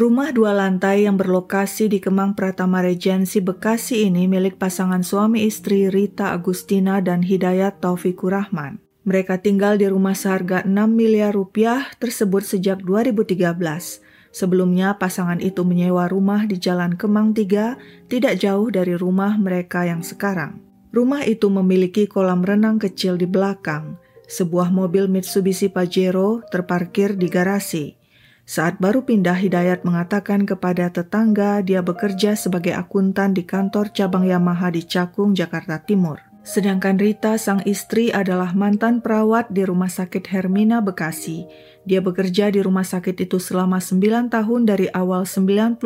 Rumah dua lantai yang berlokasi di Kemang Pratama Regensi Bekasi ini milik pasangan suami istri Rita Agustina dan Hidayat Taufikur Rahman. Mereka tinggal di rumah seharga 6 miliar rupiah tersebut sejak 2013. Sebelumnya pasangan itu menyewa rumah di Jalan Kemang 3 tidak jauh dari rumah mereka yang sekarang. Rumah itu memiliki kolam renang kecil di belakang. Sebuah mobil Mitsubishi Pajero terparkir di garasi. Saat baru pindah, Hidayat mengatakan kepada tetangga dia bekerja sebagai akuntan di kantor cabang Yamaha di Cakung, Jakarta Timur. Sedangkan Rita, sang istri, adalah mantan perawat di Rumah Sakit Hermina, Bekasi. Dia bekerja di rumah sakit itu selama 9 tahun dari awal 98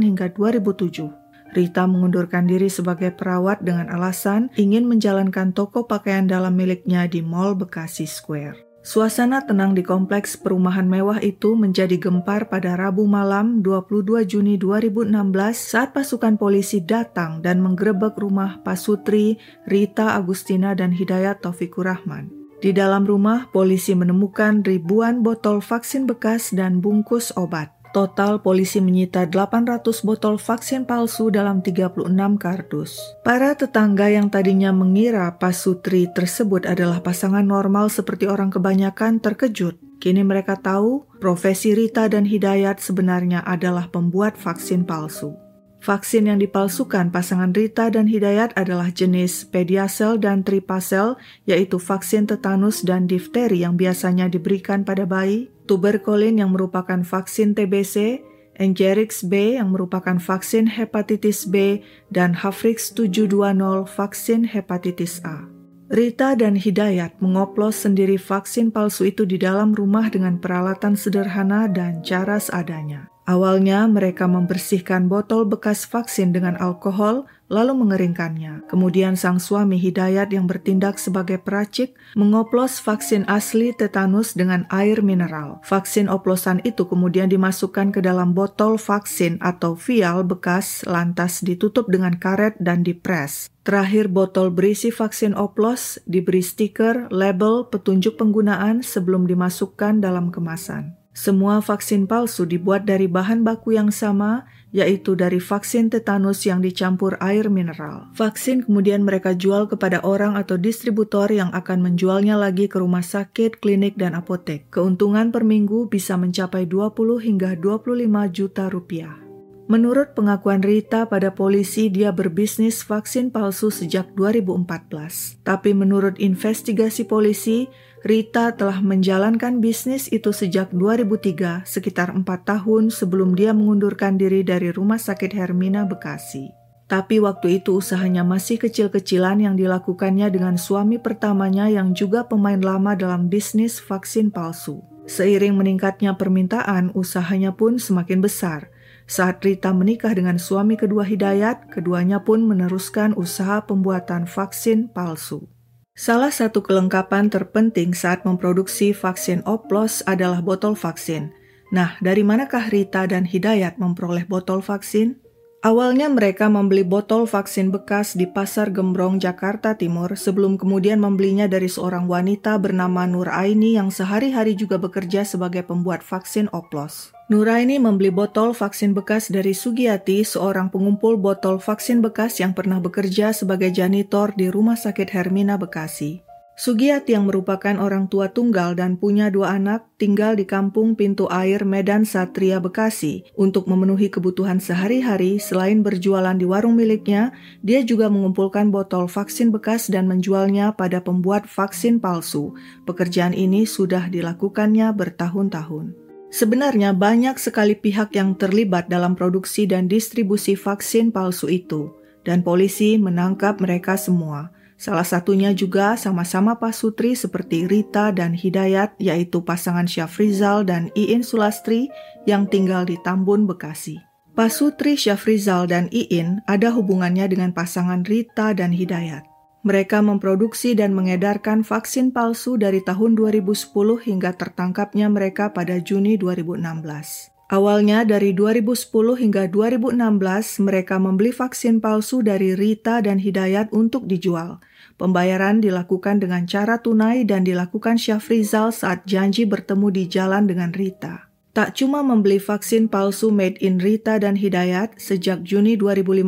hingga 2007. Rita mengundurkan diri sebagai perawat dengan alasan ingin menjalankan toko pakaian dalam miliknya di Mall Bekasi Square. Suasana tenang di kompleks perumahan mewah itu menjadi gempar pada Rabu malam 22 Juni 2016 saat pasukan polisi datang dan menggerebek rumah Pasutri, Rita Agustina dan Hidayat Taufikur Rahman. Di dalam rumah, polisi menemukan ribuan botol vaksin bekas dan bungkus obat. Total polisi menyita 800 botol vaksin palsu dalam 36 kardus. Para tetangga yang tadinya mengira Pasutri tersebut adalah pasangan normal seperti orang kebanyakan terkejut. Kini mereka tahu profesi Rita dan Hidayat sebenarnya adalah pembuat vaksin palsu. Vaksin yang dipalsukan pasangan Rita dan Hidayat adalah jenis Pediasel dan Tripasel, yaitu vaksin tetanus dan difteri yang biasanya diberikan pada bayi, tuberkulin yang merupakan vaksin TBC, Engerix B yang merupakan vaksin hepatitis B, dan Havrix 720 vaksin hepatitis A. Rita dan Hidayat mengoplos sendiri vaksin palsu itu di dalam rumah dengan peralatan sederhana dan cara seadanya. Awalnya mereka membersihkan botol bekas vaksin dengan alkohol lalu mengeringkannya. Kemudian sang suami Hidayat yang bertindak sebagai peracik mengoplos vaksin asli tetanus dengan air mineral. Vaksin oplosan itu kemudian dimasukkan ke dalam botol vaksin atau vial bekas lantas ditutup dengan karet dan dipres. Terakhir botol berisi vaksin oplos diberi stiker, label, petunjuk penggunaan sebelum dimasukkan dalam kemasan. Semua vaksin palsu dibuat dari bahan baku yang sama, yaitu dari vaksin tetanus yang dicampur air mineral. Vaksin kemudian mereka jual kepada orang atau distributor yang akan menjualnya lagi ke rumah sakit, klinik, dan apotek. Keuntungan per minggu bisa mencapai 20 hingga 25 juta rupiah. Menurut pengakuan Rita pada polisi, dia berbisnis vaksin palsu sejak 2014. Tapi menurut investigasi polisi, Rita telah menjalankan bisnis itu sejak 2003, sekitar empat tahun sebelum dia mengundurkan diri dari Rumah Sakit Hermina Bekasi. Tapi waktu itu usahanya masih kecil-kecilan yang dilakukannya dengan suami pertamanya yang juga pemain lama dalam bisnis vaksin palsu. Seiring meningkatnya permintaan, usahanya pun semakin besar – saat Rita menikah dengan suami kedua Hidayat, keduanya pun meneruskan usaha pembuatan vaksin palsu. Salah satu kelengkapan terpenting saat memproduksi vaksin oplos adalah botol vaksin. Nah, dari manakah Rita dan Hidayat memperoleh botol vaksin? Awalnya mereka membeli botol vaksin bekas di Pasar Gembrong, Jakarta Timur sebelum kemudian membelinya dari seorang wanita bernama Nur Aini yang sehari-hari juga bekerja sebagai pembuat vaksin oplos. Nur Aini membeli botol vaksin bekas dari Sugiyati, seorang pengumpul botol vaksin bekas yang pernah bekerja sebagai janitor di Rumah Sakit Hermina Bekasi. Sugiyati yang merupakan orang tua tunggal dan punya dua anak tinggal di kampung Pintu Air Medan Satria Bekasi. Untuk memenuhi kebutuhan sehari-hari selain berjualan di warung miliknya, dia juga mengumpulkan botol vaksin bekas dan menjualnya pada pembuat vaksin palsu. Pekerjaan ini sudah dilakukannya bertahun-tahun. Sebenarnya banyak sekali pihak yang terlibat dalam produksi dan distribusi vaksin palsu itu, dan polisi menangkap mereka semua. Salah satunya juga sama-sama pasutri seperti Rita dan Hidayat, yaitu pasangan Syafrizal dan Iin Sulastri yang tinggal di Tambun, Bekasi. Pasutri Syafrizal dan Iin ada hubungannya dengan pasangan Rita dan Hidayat. Mereka memproduksi dan mengedarkan vaksin palsu dari tahun 2010 hingga tertangkapnya mereka pada Juni 2016. Awalnya dari 2010 hingga 2016 mereka membeli vaksin palsu dari Rita dan Hidayat untuk dijual. Pembayaran dilakukan dengan cara tunai dan dilakukan Syafrizal saat janji bertemu di jalan dengan Rita. Tak cuma membeli vaksin palsu made in Rita dan Hidayat, sejak Juni 2015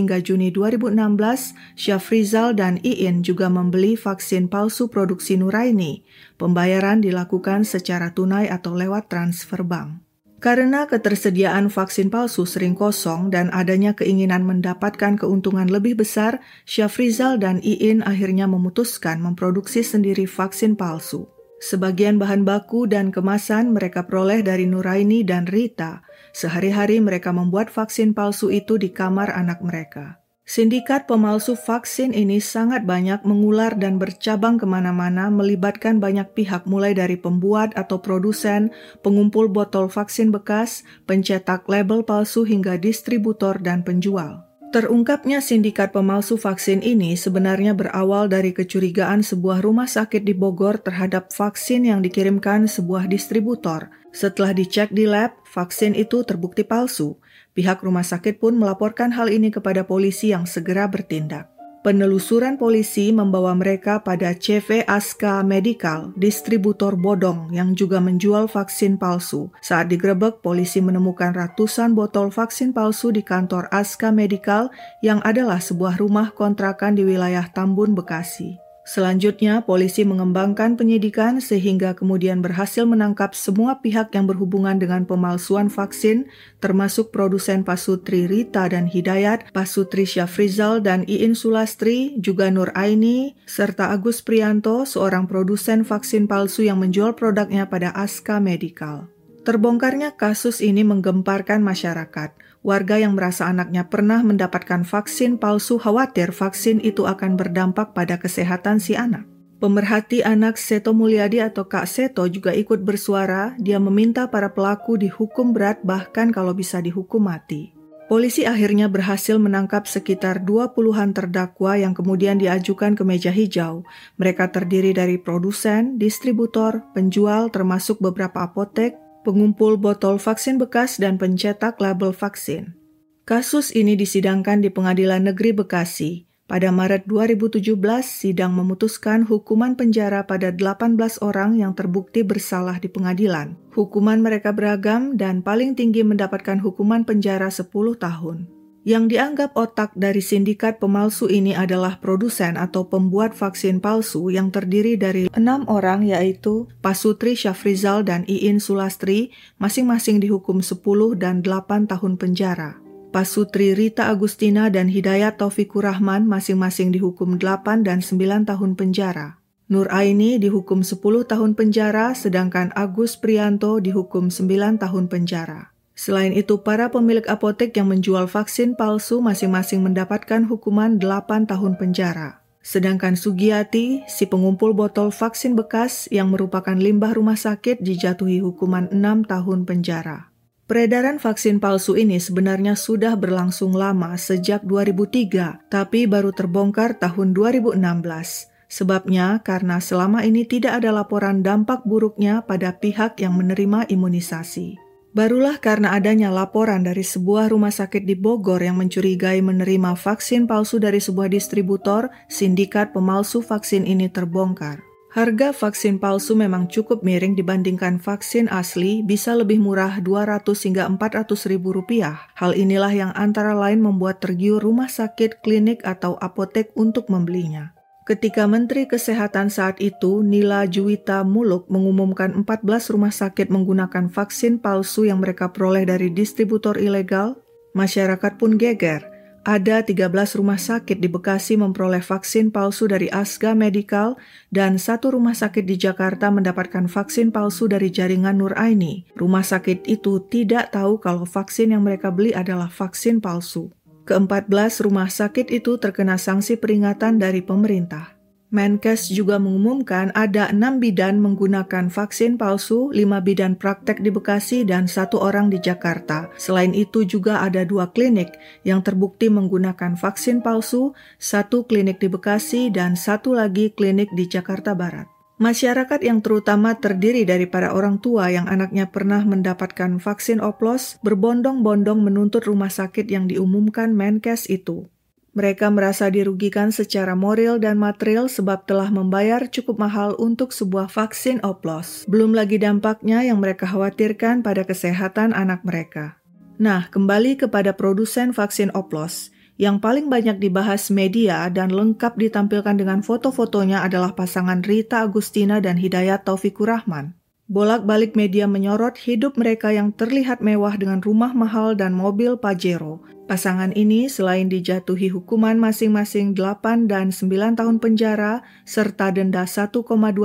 hingga Juni 2016, Syafrizal dan Iin juga membeli vaksin palsu produksi Nuraini. Pembayaran dilakukan secara tunai atau lewat transfer bank. Karena ketersediaan vaksin palsu sering kosong dan adanya keinginan mendapatkan keuntungan lebih besar, Syafrizal dan Iin akhirnya memutuskan memproduksi sendiri vaksin palsu. Sebagian bahan baku dan kemasan mereka peroleh dari Nuraini dan Rita. Sehari-hari mereka membuat vaksin palsu itu di kamar anak mereka. Sindikat pemalsu vaksin ini sangat banyak mengular dan bercabang ke mana-mana melibatkan banyak pihak mulai dari pembuat atau produsen, pengumpul botol vaksin bekas, pencetak label palsu hingga distributor dan penjual. Terungkapnya sindikat pemalsu vaksin ini sebenarnya berawal dari kecurigaan sebuah rumah sakit di Bogor terhadap vaksin yang dikirimkan sebuah distributor. Setelah dicek di lab, vaksin itu terbukti palsu. Pihak rumah sakit pun melaporkan hal ini kepada polisi yang segera bertindak. Penelusuran polisi membawa mereka pada CV Aska Medical, distributor bodong yang juga menjual vaksin palsu. Saat digerebek, polisi menemukan ratusan botol vaksin palsu di kantor Aska Medical yang adalah sebuah rumah kontrakan di wilayah Tambun, Bekasi. Selanjutnya, polisi mengembangkan penyidikan sehingga kemudian berhasil menangkap semua pihak yang berhubungan dengan pemalsuan vaksin, termasuk produsen Pasutri Rita dan Hidayat, Pasutri Syafrizal dan Iin Sulastri, juga Nur Aini, serta Agus Prianto, seorang produsen vaksin palsu yang menjual produknya pada Aska Medical. Terbongkarnya kasus ini menggemparkan masyarakat. Warga yang merasa anaknya pernah mendapatkan vaksin palsu khawatir vaksin itu akan berdampak pada kesehatan si anak. Pemerhati anak Seto Mulyadi atau Kak Seto juga ikut bersuara, dia meminta para pelaku dihukum berat bahkan kalau bisa dihukum mati. Polisi akhirnya berhasil menangkap sekitar 20-an terdakwa yang kemudian diajukan ke meja hijau. Mereka terdiri dari produsen, distributor, penjual termasuk beberapa apotek, pengumpul botol vaksin bekas, dan pencetak label vaksin. Kasus ini disidangkan di Pengadilan Negeri Bekasi. Pada Maret 2017, sidang memutuskan hukuman penjara pada 18 orang yang terbukti bersalah di pengadilan. Hukuman mereka beragam dan paling tinggi mendapatkan hukuman penjara 10 tahun. Yang dianggap otak dari sindikat pemalsu ini adalah produsen atau pembuat vaksin palsu yang terdiri dari enam orang yaitu Pasutri Syafrizal dan Iin Sulastri, masing-masing dihukum 10 dan 8 tahun penjara. Pasutri Rita Agustina dan Hidayat Taufikur Rahman masing-masing dihukum 8 dan 9 tahun penjara. Nur Aini dihukum 10 tahun penjara, sedangkan Agus Prianto dihukum 9 tahun penjara. Selain itu, para pemilik apotek yang menjual vaksin palsu masing-masing mendapatkan hukuman 8 tahun penjara. Sedangkan Sugiyati, si pengumpul botol vaksin bekas yang merupakan limbah rumah sakit dijatuhi hukuman 6 tahun penjara. Peredaran vaksin palsu ini sebenarnya sudah berlangsung lama sejak 2003, tapi baru terbongkar tahun 2016. Sebabnya karena selama ini tidak ada laporan dampak buruknya pada pihak yang menerima imunisasi. Barulah karena adanya laporan dari sebuah rumah sakit di Bogor yang mencurigai menerima vaksin palsu dari sebuah distributor, sindikat pemalsu vaksin ini terbongkar. Harga vaksin palsu memang cukup miring dibandingkan vaksin asli, bisa lebih murah 200 hingga 400 ribu rupiah. Hal inilah yang antara lain membuat tergiur rumah sakit, klinik, atau apotek untuk membelinya. Ketika Menteri Kesehatan saat itu, Nila Juwita Muluk, mengumumkan 14 rumah sakit menggunakan vaksin palsu yang mereka peroleh dari distributor ilegal, masyarakat pun geger. Ada 13 rumah sakit di Bekasi memperoleh vaksin palsu dari Asga Medical dan satu rumah sakit di Jakarta mendapatkan vaksin palsu dari jaringan Nur Aini. Rumah sakit itu tidak tahu kalau vaksin yang mereka beli adalah vaksin palsu. Keempat-belas rumah sakit itu terkena sanksi peringatan dari pemerintah. Menkes juga mengumumkan ada enam bidan menggunakan vaksin palsu, lima bidan praktek di Bekasi, dan satu orang di Jakarta. Selain itu juga ada dua klinik yang terbukti menggunakan vaksin palsu, satu klinik di Bekasi, dan satu lagi klinik di Jakarta Barat. Masyarakat yang terutama terdiri dari para orang tua yang anaknya pernah mendapatkan vaksin oplos berbondong-bondong menuntut rumah sakit yang diumumkan Menkes itu. Mereka merasa dirugikan secara moral dan material sebab telah membayar cukup mahal untuk sebuah vaksin oplos. Belum lagi dampaknya yang mereka khawatirkan pada kesehatan anak mereka. Nah, kembali kepada produsen vaksin oplos. Yang paling banyak dibahas media dan lengkap ditampilkan dengan foto-fotonya adalah pasangan Rita Agustina dan Hidayat Taufikur Rahman. Bolak-balik media menyorot hidup mereka yang terlihat mewah dengan rumah mahal dan mobil Pajero. Pasangan ini selain dijatuhi hukuman masing-masing 8 dan 9 tahun penjara serta denda 1,2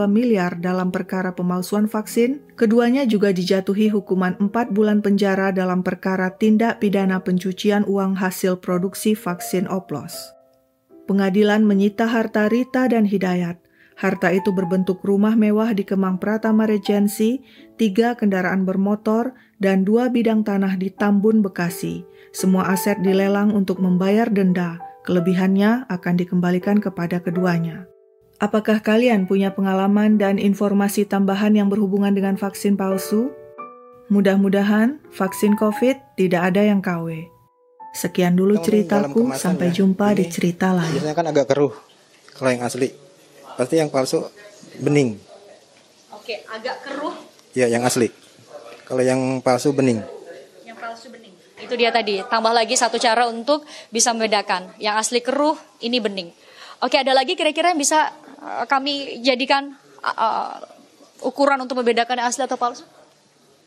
miliar dalam perkara pemalsuan vaksin, keduanya juga dijatuhi hukuman 4 bulan penjara dalam perkara tindak pidana pencucian uang hasil produksi vaksin oplos. Pengadilan menyita harta Rita dan Hidayat. Harta itu berbentuk rumah mewah di Kemang Pratama Regency, tiga kendaraan bermotor, dan dua bidang tanah di Tambun, Bekasi. Semua aset dilelang untuk membayar denda, kelebihannya akan dikembalikan kepada keduanya. Apakah kalian punya pengalaman dan informasi tambahan yang berhubungan dengan vaksin palsu? Mudah-mudahan vaksin COVID tidak ada yang KW. Sekian dulu ceritaku, sampai jumpa di cerita lain. Biasanya kan agak keruh kalau yang asli pasti yang palsu bening. Oke, agak keruh. Ya, yang asli. Kalau yang palsu bening. Yang palsu bening. Itu dia tadi. Tambah lagi satu cara untuk bisa membedakan. Yang asli keruh, ini bening. Oke, ada lagi kira-kira yang bisa uh, kami jadikan uh, ukuran untuk membedakan yang asli atau palsu?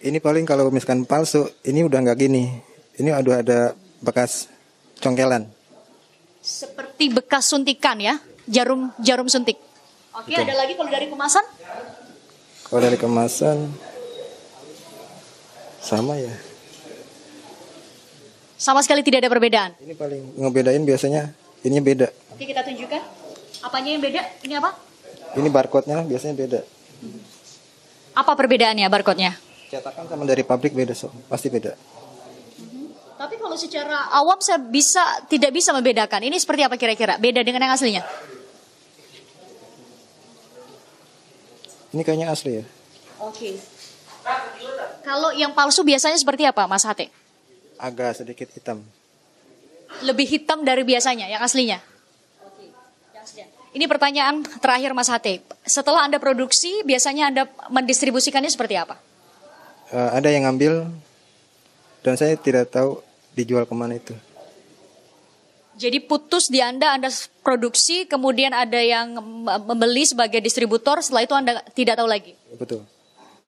Ini paling kalau misalkan palsu, ini udah nggak gini. Ini udah ada bekas congkelan. Seperti bekas suntikan ya, jarum jarum suntik. Oke, Betul. ada lagi kalau dari kemasan? Kalau dari kemasan sama ya. Sama sekali tidak ada perbedaan. Ini paling ngebedain biasanya ini beda. Oke, kita tunjukkan. Apanya yang beda? Ini apa? Ini barcode-nya biasanya beda. Apa perbedaannya barcode-nya? Cetakan sama dari pabrik beda, so. pasti beda. Mhm. Tapi kalau secara awam saya bisa tidak bisa membedakan. Ini seperti apa kira-kira? Beda dengan yang aslinya? Ini kayaknya asli ya. Oke. Okay. Kalau yang palsu biasanya seperti apa, Mas Hate? Agak sedikit hitam. Lebih hitam dari biasanya, yang aslinya? Oke. Yang Ini pertanyaan terakhir Mas Hate. Setelah Anda produksi, biasanya Anda mendistribusikannya seperti apa? Uh, ada yang ngambil, dan saya tidak tahu dijual ke mana itu. Jadi putus di Anda, Anda produksi, kemudian ada yang membeli sebagai distributor, setelah itu Anda tidak tahu lagi? Betul.